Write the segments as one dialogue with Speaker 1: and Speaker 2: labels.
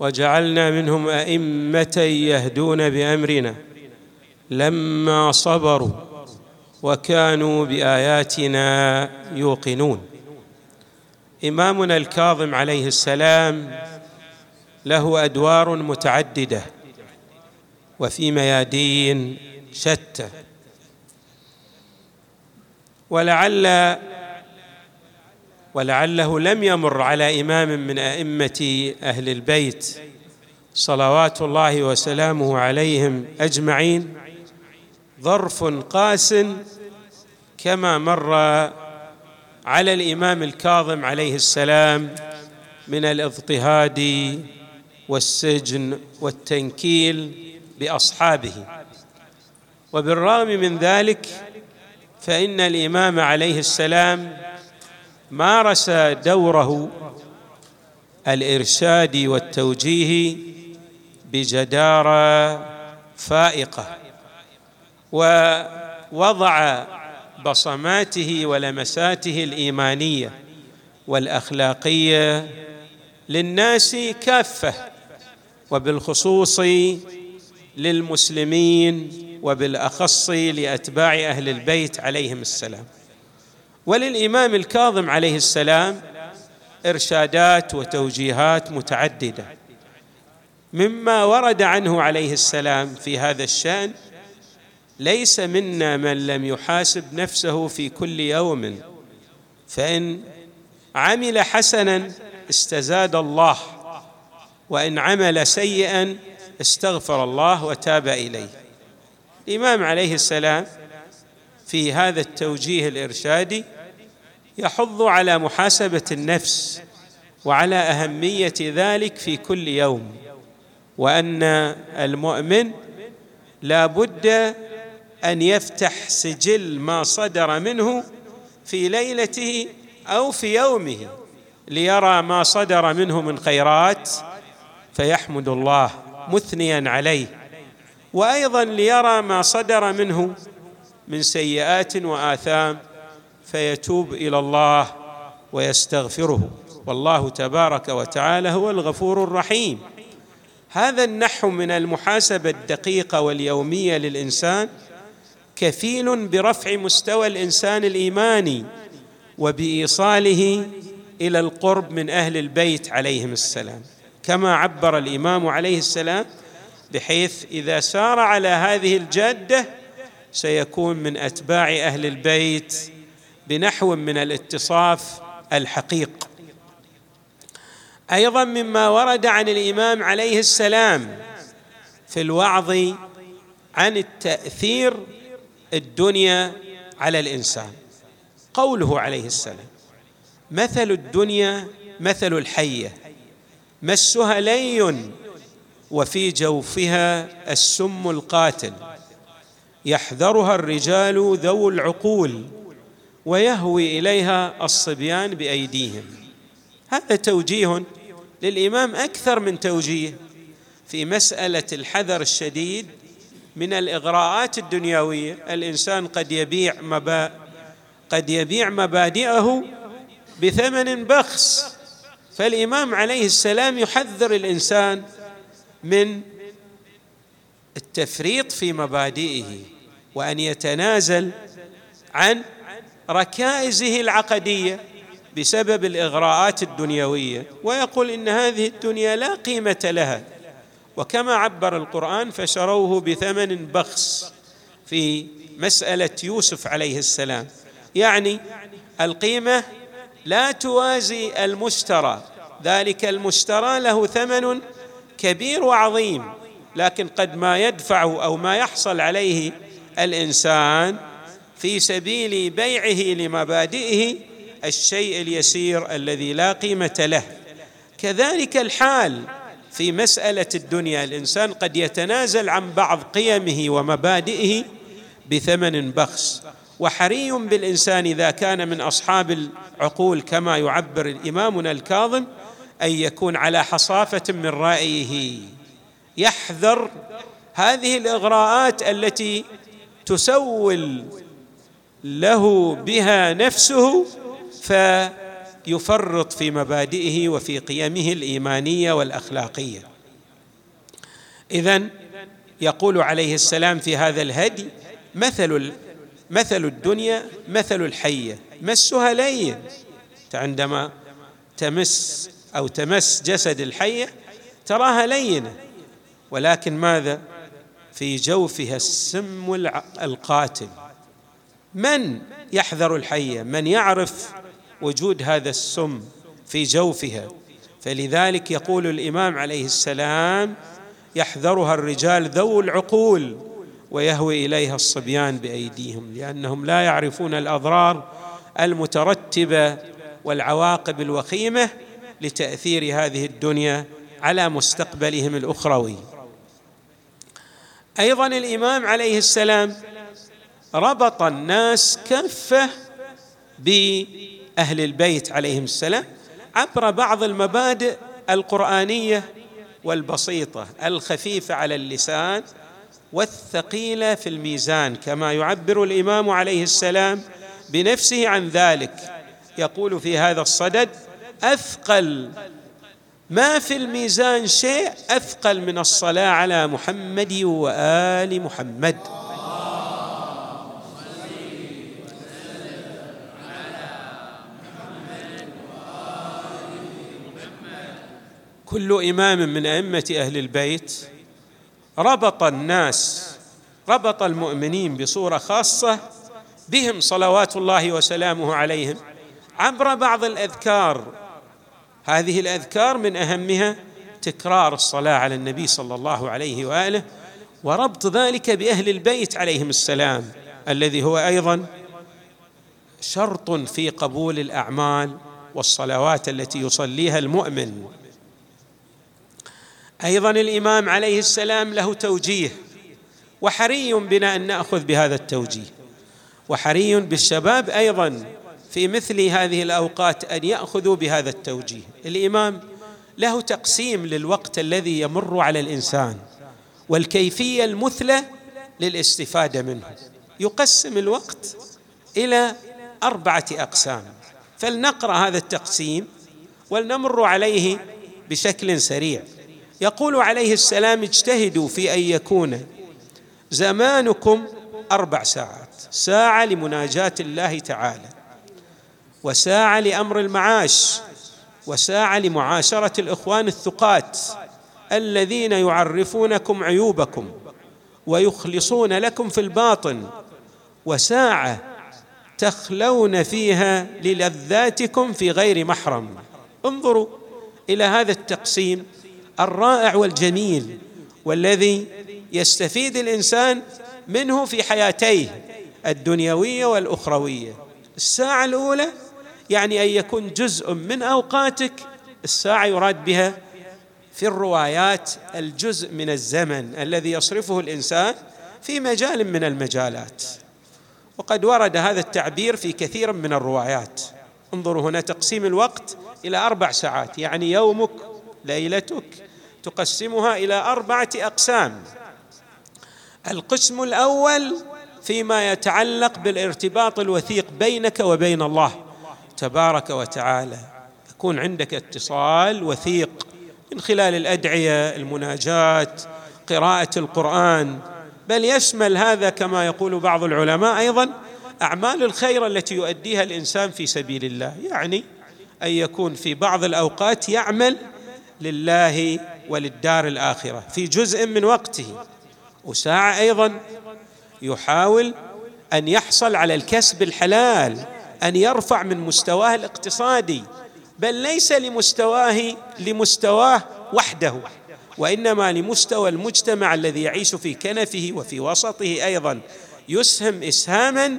Speaker 1: وجعلنا منهم أئمة يهدون بأمرنا لما صبروا وكانوا بآياتنا يوقنون. إمامنا الكاظم عليه السلام له أدوار متعددة وفي ميادين شتى. ولعل ولعله لم يمر على إمام من أئمة أهل البيت. صلوات الله وسلامه عليهم أجمعين. ظرف قاس كما مر على الإمام الكاظم عليه السلام من الاضطهاد والسجن والتنكيل بأصحابه. وبالرغم من ذلك فإن الإمام عليه السلام مارس دوره الإرشاد والتوجيه بجداره فائقة ووضع بصماته ولمساته الإيمانية والأخلاقية للناس كافة وبالخصوص للمسلمين وبالأخص لأتباع أهل البيت عليهم السلام. وللإمام الكاظم عليه السلام إرشادات وتوجيهات متعددة مما ورد عنه عليه السلام في هذا الشأن ليس منا من لم يحاسب نفسه في كل يوم فإن عمل حسنا استزاد الله وإن عمل سيئا استغفر الله وتاب إليه. الإمام عليه السلام في هذا التوجيه الإرشادي يحض على محاسبة النفس وعلى أهمية ذلك في كل يوم وأن المؤمن لا بد أن يفتح سجل ما صدر منه في ليلته أو في يومه ليرى ما صدر منه من خيرات فيحمد الله مثنيا عليه وأيضا ليرى ما صدر منه من سيئات وآثام فيتوب إلى الله ويستغفره. والله تبارك وتعالى هو الغفور الرحيم. هذا النحو من المحاسبة الدقيقة واليومية للإنسان كفيل برفع مستوى الإنسان الإيماني وبإيصاله إلى القرب من أهل البيت عليهم السلام. كما عبر الإمام عليه السلام بحيث إذا سار على هذه الجادة سيكون من أتباع أهل البيت بنحو من الاتصاف الحقيق. أيضا مما ورد عن الإمام عليه السلام في الوعظ عن التأثير الدنيا على الإنسان. قوله عليه السلام مثل الدنيا مثل الحية مسها لي وفي جوفها السم القاتل يحذرها الرجال ذو العقول ويهوي إليها الصبيان بأيديهم. هذا توجيه للإمام أكثر من توجيه في مسألة الحذر الشديد من الإغراءات الدنيوية. الإنسان قد يبيع مبا قد يبيع مبادئه بثمن بخس. فالإمام عليه السلام يحذر الإنسان من التفريط في مبادئه وأن يتنازل عن ركائزه العقدية بسبب الإغراءات الدنيوية ويقول إن هذه الدنيا لا قيمة لها. وكما عبر القرآن فشروه بثمن بخس في مسألة يوسف عليه السلام. يعني القيمة لا توازي المشترى ذلك المشترى له ثمن كبير وعظيم لكن قد ما يدفعه أو ما يحصل عليه الإنسان في سبيل بيعه لمبادئه الشيء اليسير الذي لا قيمة له. كذلك الحال في مسألة الدنيا الإنسان قد يتنازل عن بعض قيمه ومبادئه بثمن بخس. وحري بالإنسان إذا كان من أصحاب العقول كما يعبر إمامنا الكاظم أن يكون على حصافة من رأيه. يحذر هذه الإغراءات التي تسول له بها نفسه فيفرط في مبادئه وفي قيمه الإيمانية والأخلاقية. اذا يقول عليه السلام في هذا الهدي مثل مثل الدنيا مثل الحية مسها لين. عندما تمس أو تمس جسد الحية تراها لينة. ولكن ماذا؟ في جوفها السم القاتل. من يحذر الحيه من يعرف وجود هذا السم في جوفها. فلذلك يقول الإمام عليه السلام يحذرها الرجال ذو العقول ويهوي إليها الصبيان بأيديهم لأنهم لا يعرفون الأضرار المترتبة والعواقب الوخيمة لتأثير هذه الدنيا على مستقبلهم الأخروي. أيضا الإمام عليه السلام ربط الناس كافه بأهل البيت عليهم السلام عبر بعض المبادئ القرآنية والبسيطة الخفيفة على اللسان والثقيلة في الميزان كما يعبر الإمام عليه السلام بنفسه عن ذلك. يقول في هذا الصدد أثقل ما في الميزان شيء أثقل من الصلاة على محمد وآل محمد. كل إمام من أئمة أهل البيت ربط الناس ربط المؤمنين بصورة خاصة بهم صلوات الله وسلامه عليهم عبر بعض الأذكار. هذه الأذكار من أهمها تكرار الصلاة على النبي صلى الله عليه وآله وربط ذلك بأهل البيت عليهم السلام الذي هو أيضا شرط في قبول الأعمال والصلوات التي يصليها المؤمن. أيضا الإمام عليه السلام له توجيه وحري بنا أن نأخذ بهذا التوجيه. وحري بالشباب أيضا في مثل هذه الأوقات أن يأخذوا بهذا التوجيه. الإمام له تقسيم للوقت الذي يمر على الإنسان والكيفية المثلى للاستفادة منه. يقسم الوقت إلى أربعة أقسام. فلنقرأ هذا التقسيم ولنمر عليه بشكل سريع. يقول عليه السلام اجتهدوا في أن يكون زمانكم أربع ساعات. ساعة لمناجاة الله تعالى وساعة لأمر المعاش وساعة لمعاشرة الإخوان الثقات الذين يعرفونكم عيوبكم ويخلصون لكم في الباطن وساعة تخلون فيها للذاتكم في غير محرم. انظروا إلى هذا التقسيم الرائع والجميل والذي يستفيد الإنسان منه في حياتيه الدنيوية والأخروية. الساعة الأولى يعني أن يكون جزء من أوقاتك الساعة يراد بها في الروايات الجزء من الزمن الذي يصرفه الإنسان في مجال من المجالات. وقد ورد هذا التعبير في كثير من الروايات. انظروا هنا تقسيم الوقت إلى أربع ساعات يعني يومك ليلتك. تقسمها إلى أربعة أقسام. القسم الأول فيما يتعلق بالارتباط الوثيق بينك وبين الله تبارك وتعالى. يكون عندك اتصال وثيق من خلال الأدعية المناجات قراءة القرآن. بل يشمل هذا كما يقول بعض العلماء أيضا أعمال الخير التي يؤديها الإنسان في سبيل الله. يعني أن يكون في بعض الأوقات يعمل لله وللدار الآخرة في جزء من وقته. وساعة أيضا يحاول أن يحصل على الكسب الحلال أن يرفع من مستواه الاقتصادي. بل ليس لمستواه لمستواه وحده وإنما لمستوى المجتمع الذي يعيش في كنفه وفي وسطه أيضا. يسهم اسهاما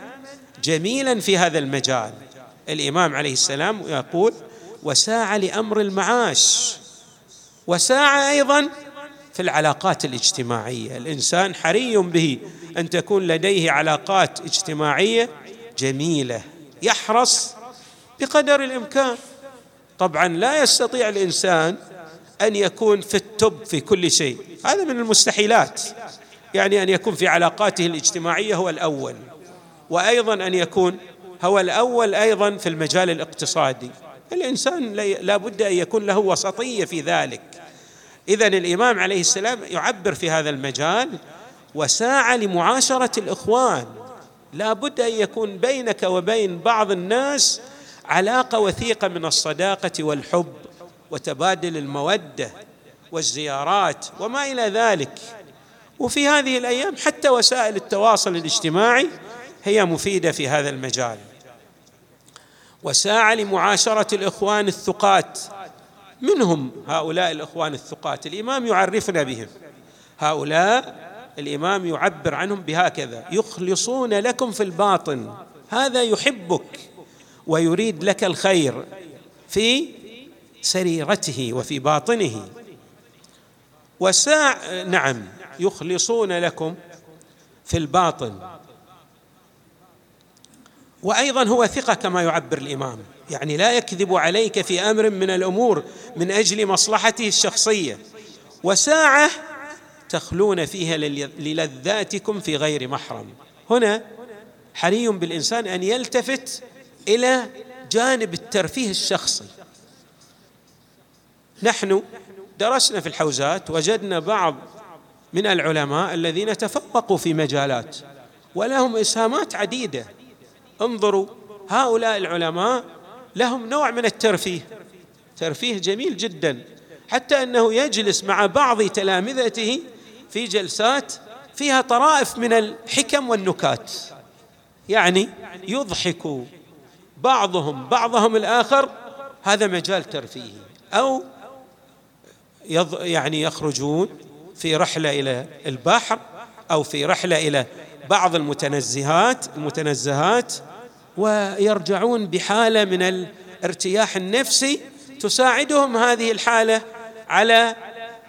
Speaker 1: جميلا في هذا المجال. الإمام عليه السلام يقول وساعة لأمر المعاش وساعة أيضا في العلاقات الاجتماعية. الإنسان حري به أن تكون لديه علاقات اجتماعية جميلة يحرص بقدر الإمكان. طبعا لا يستطيع الإنسان أن يكون في التب في كل شيء. هذا من المستحيلات. يعني أن يكون في علاقاته الاجتماعية هو الأول وأيضا أن يكون هو الأول أيضا في المجال الاقتصادي. الإنسان لا بد أن يكون له وسطية في ذلك. اذا الإمام عليه السلام يعبر في هذا المجال وساعة لمعاشرة الإخوان. لا بد أن يكون بينك وبين بعض الناس علاقة وثيقة من الصداقة والحب وتبادل المودة والزيارات وما إلى ذلك. وفي هذه الأيام حتى وسائل التواصل الاجتماعي هي مفيدة في هذا المجال. وساعة لمعاشرة الإخوان الثقات. منهم هؤلاء الإخوان الثقات. الإمام يعرفنا بهم. هؤلاء الإمام يعبر عنهم بهكذا. يخلصون لكم في الباطن. هذا يحبك ويريد لك الخير في سريرته وفي باطنه. وساع نعم يخلصون لكم في الباطن. وأيضا هو ثقة كما يعبر الإمام. يعني لا يكذب عليك في أمر من الأمور من أجل مصلحته الشخصية. وساعة تخلون فيها للذاتكم في غير محرم. هنا حري بالإنسان أن يلتفت إلى جانب الترفيه الشخصي. نحن درسنا في الحوزات وجدنا بعض من العلماء الذين تفوقوا في مجالات ولهم إسهامات عديدة. انظروا هؤلاء العلماء لهم نوع من الترفيه. ترفيه جميل جدا حتى أنه يجلس مع بعض تلامذته في جلسات فيها طرائف من الحكم والنكات. يعني يضحك بعضهم بعضهم الآخر هذا مجال ترفيهي أو يعني يخرجون في رحلة إلى البحر أو في رحلة إلى بعض المتنزهات المتنزهات ويرجعون بحالة من الارتياح النفسي تساعدهم هذه الحالة على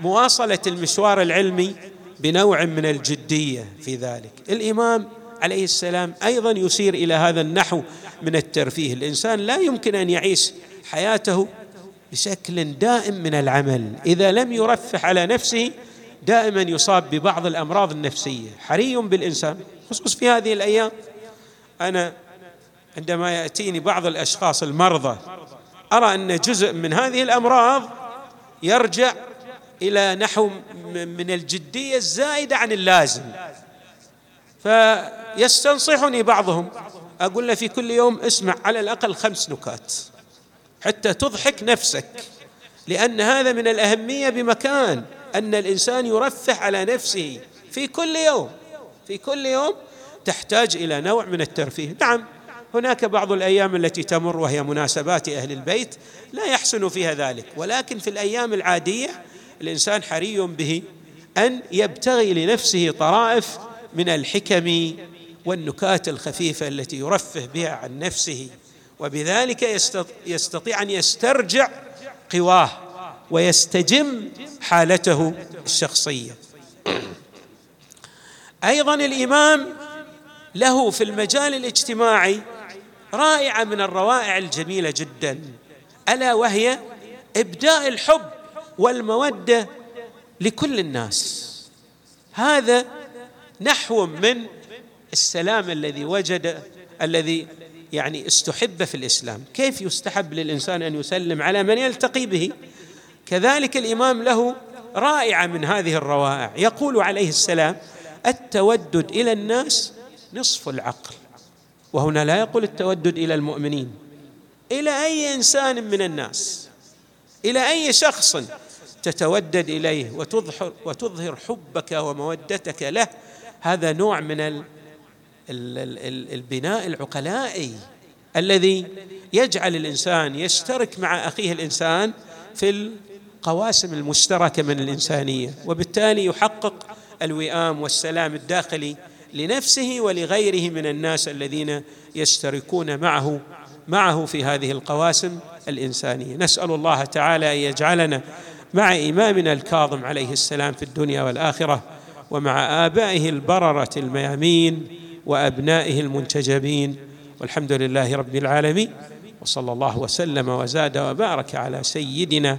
Speaker 1: مواصلة المشوار العلمي بنوع من الجدية في ذلك. الإمام عليه السلام أيضا يسير إلى هذا النحو من الترفيه. الإنسان لا يمكن أن يعيش حياته بشكل دائم من العمل. إذا لم يرفه على نفسه دائما يصاب ببعض الأمراض النفسية. حري بالإنسان. خصوص في هذه الأيام أنا عندما يأتيني بعض الأشخاص المرضى أرى أن جزء من هذه الأمراض يرجع إلى نحو من الجدية الزائده عن اللازم. فيستنصحني بعضهم. أقول له في كل يوم اسمع على الأقل خمس نكات حتى تضحك نفسك لأن هذا من الأهمية بمكان. أن الإنسان يرفه على نفسه في كل يوم في كل يوم تحتاج إلى نوع من الترفيه. نعم هناك بعض الأيام التي تمر وهي مناسبات أهل البيت لا يحسن فيها ذلك ولكن في الأيام العادية الإنسان حري به أن يبتغي لنفسه طرائف من الحكم والنكات الخفيفة التي يرفه بها عن نفسه وبذلك يستطيع أن يسترجع قواه. ويستجم حالته الشخصية. أيضا الإمام له في المجال الاجتماعي رائعة من الروائع الجميلة جدا ألا وهي إبداء الحب والمودة لكل الناس. هذا نحو من السلام الذي وجد الذي يعني استحب في الإسلام. كيف يستحب للإنسان أن يسلم على من يلتقي به؟ كذلك الإمام له رائعة من هذه الروائع. يقول عليه السلام التودد إلى الناس نصف العقل. وهنا لا يقول التودد إلى المؤمنين إلى أي إنسان من الناس إلى أي شخص تتودد إليه وتظهر وتظهر حبك ومودتك له. هذا نوع من البناء العقلائي الذي يجعل الإنسان يشترك مع أخيه الإنسان في القواسم المشتركة من الإنسانية وبالتالي يحقق الوئام والسلام الداخلي لنفسه ولغيره من الناس الذين يشتركون معه معه في هذه القواسم الإنسانية. نسأل الله تعالى أن يجعلنا مع إمامنا الكاظم عليه السلام في الدنيا والآخرة ومع آبائه البررة الميامين وأبنائه المنتجبين. والحمد لله رب العالمين. وصلى الله وسلم وزاد وبارك على سيدنا